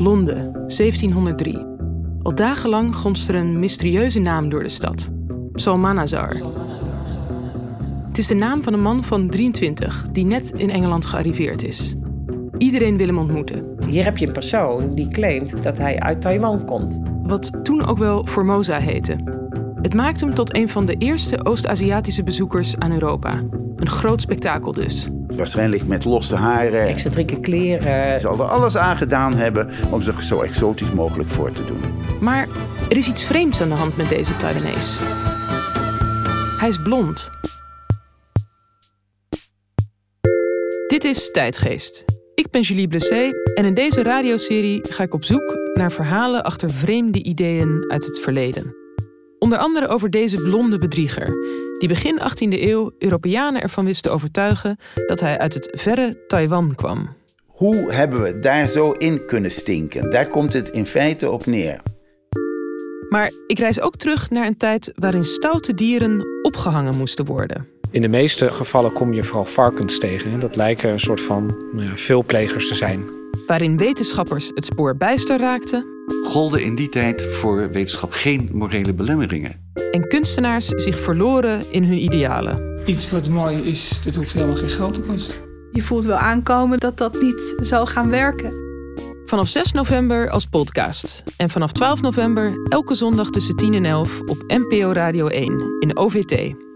Londen, 1703. Al dagenlang gonst er een mysterieuze naam door de stad. Salmanazar. Het is de naam van een man van 23 die net in Engeland gearriveerd is. Iedereen wil hem ontmoeten. Hier heb je een persoon die claimt dat hij uit Taiwan komt. Wat toen ook wel Formosa heette. Het maakt hem tot een van de eerste Oost-Aziatische bezoekers aan Europa. Een groot spektakel dus. Waarschijnlijk met losse haren. Excentrieke kleren. Hij zal er alles aan gedaan hebben om zich zo exotisch mogelijk voor te doen. Maar er is iets vreemds aan de hand met deze Taiwanese. Hij is blond. Dit is Tijdgeest. Ik ben Julie Blessé en in deze radioserie ga ik op zoek naar verhalen achter vreemde ideeën uit het verleden. Onder andere over deze blonde bedrieger, die begin 18e eeuw Europeanen ervan wist te overtuigen dat hij uit het verre Taiwan kwam. Hoe hebben we daar zo in kunnen stinken? Daar komt het in feite op neer. Maar ik reis ook terug naar een tijd waarin stoute dieren opgehangen moesten worden. In de meeste gevallen kom je vooral varkens tegen. Dat lijken een soort van nou ja, veelplegers te zijn. Waarin wetenschappers het spoor bijster raakten. Golden in die tijd voor wetenschap geen morele belemmeringen. En kunstenaars zich verloren in hun idealen. Iets wat mooi is, dat hoeft helemaal geen geld te kosten. Je voelt wel aankomen dat dat niet zou gaan werken. Vanaf 6 november als podcast. En vanaf 12 november elke zondag tussen 10 en 11 op NPO Radio 1 in OVT.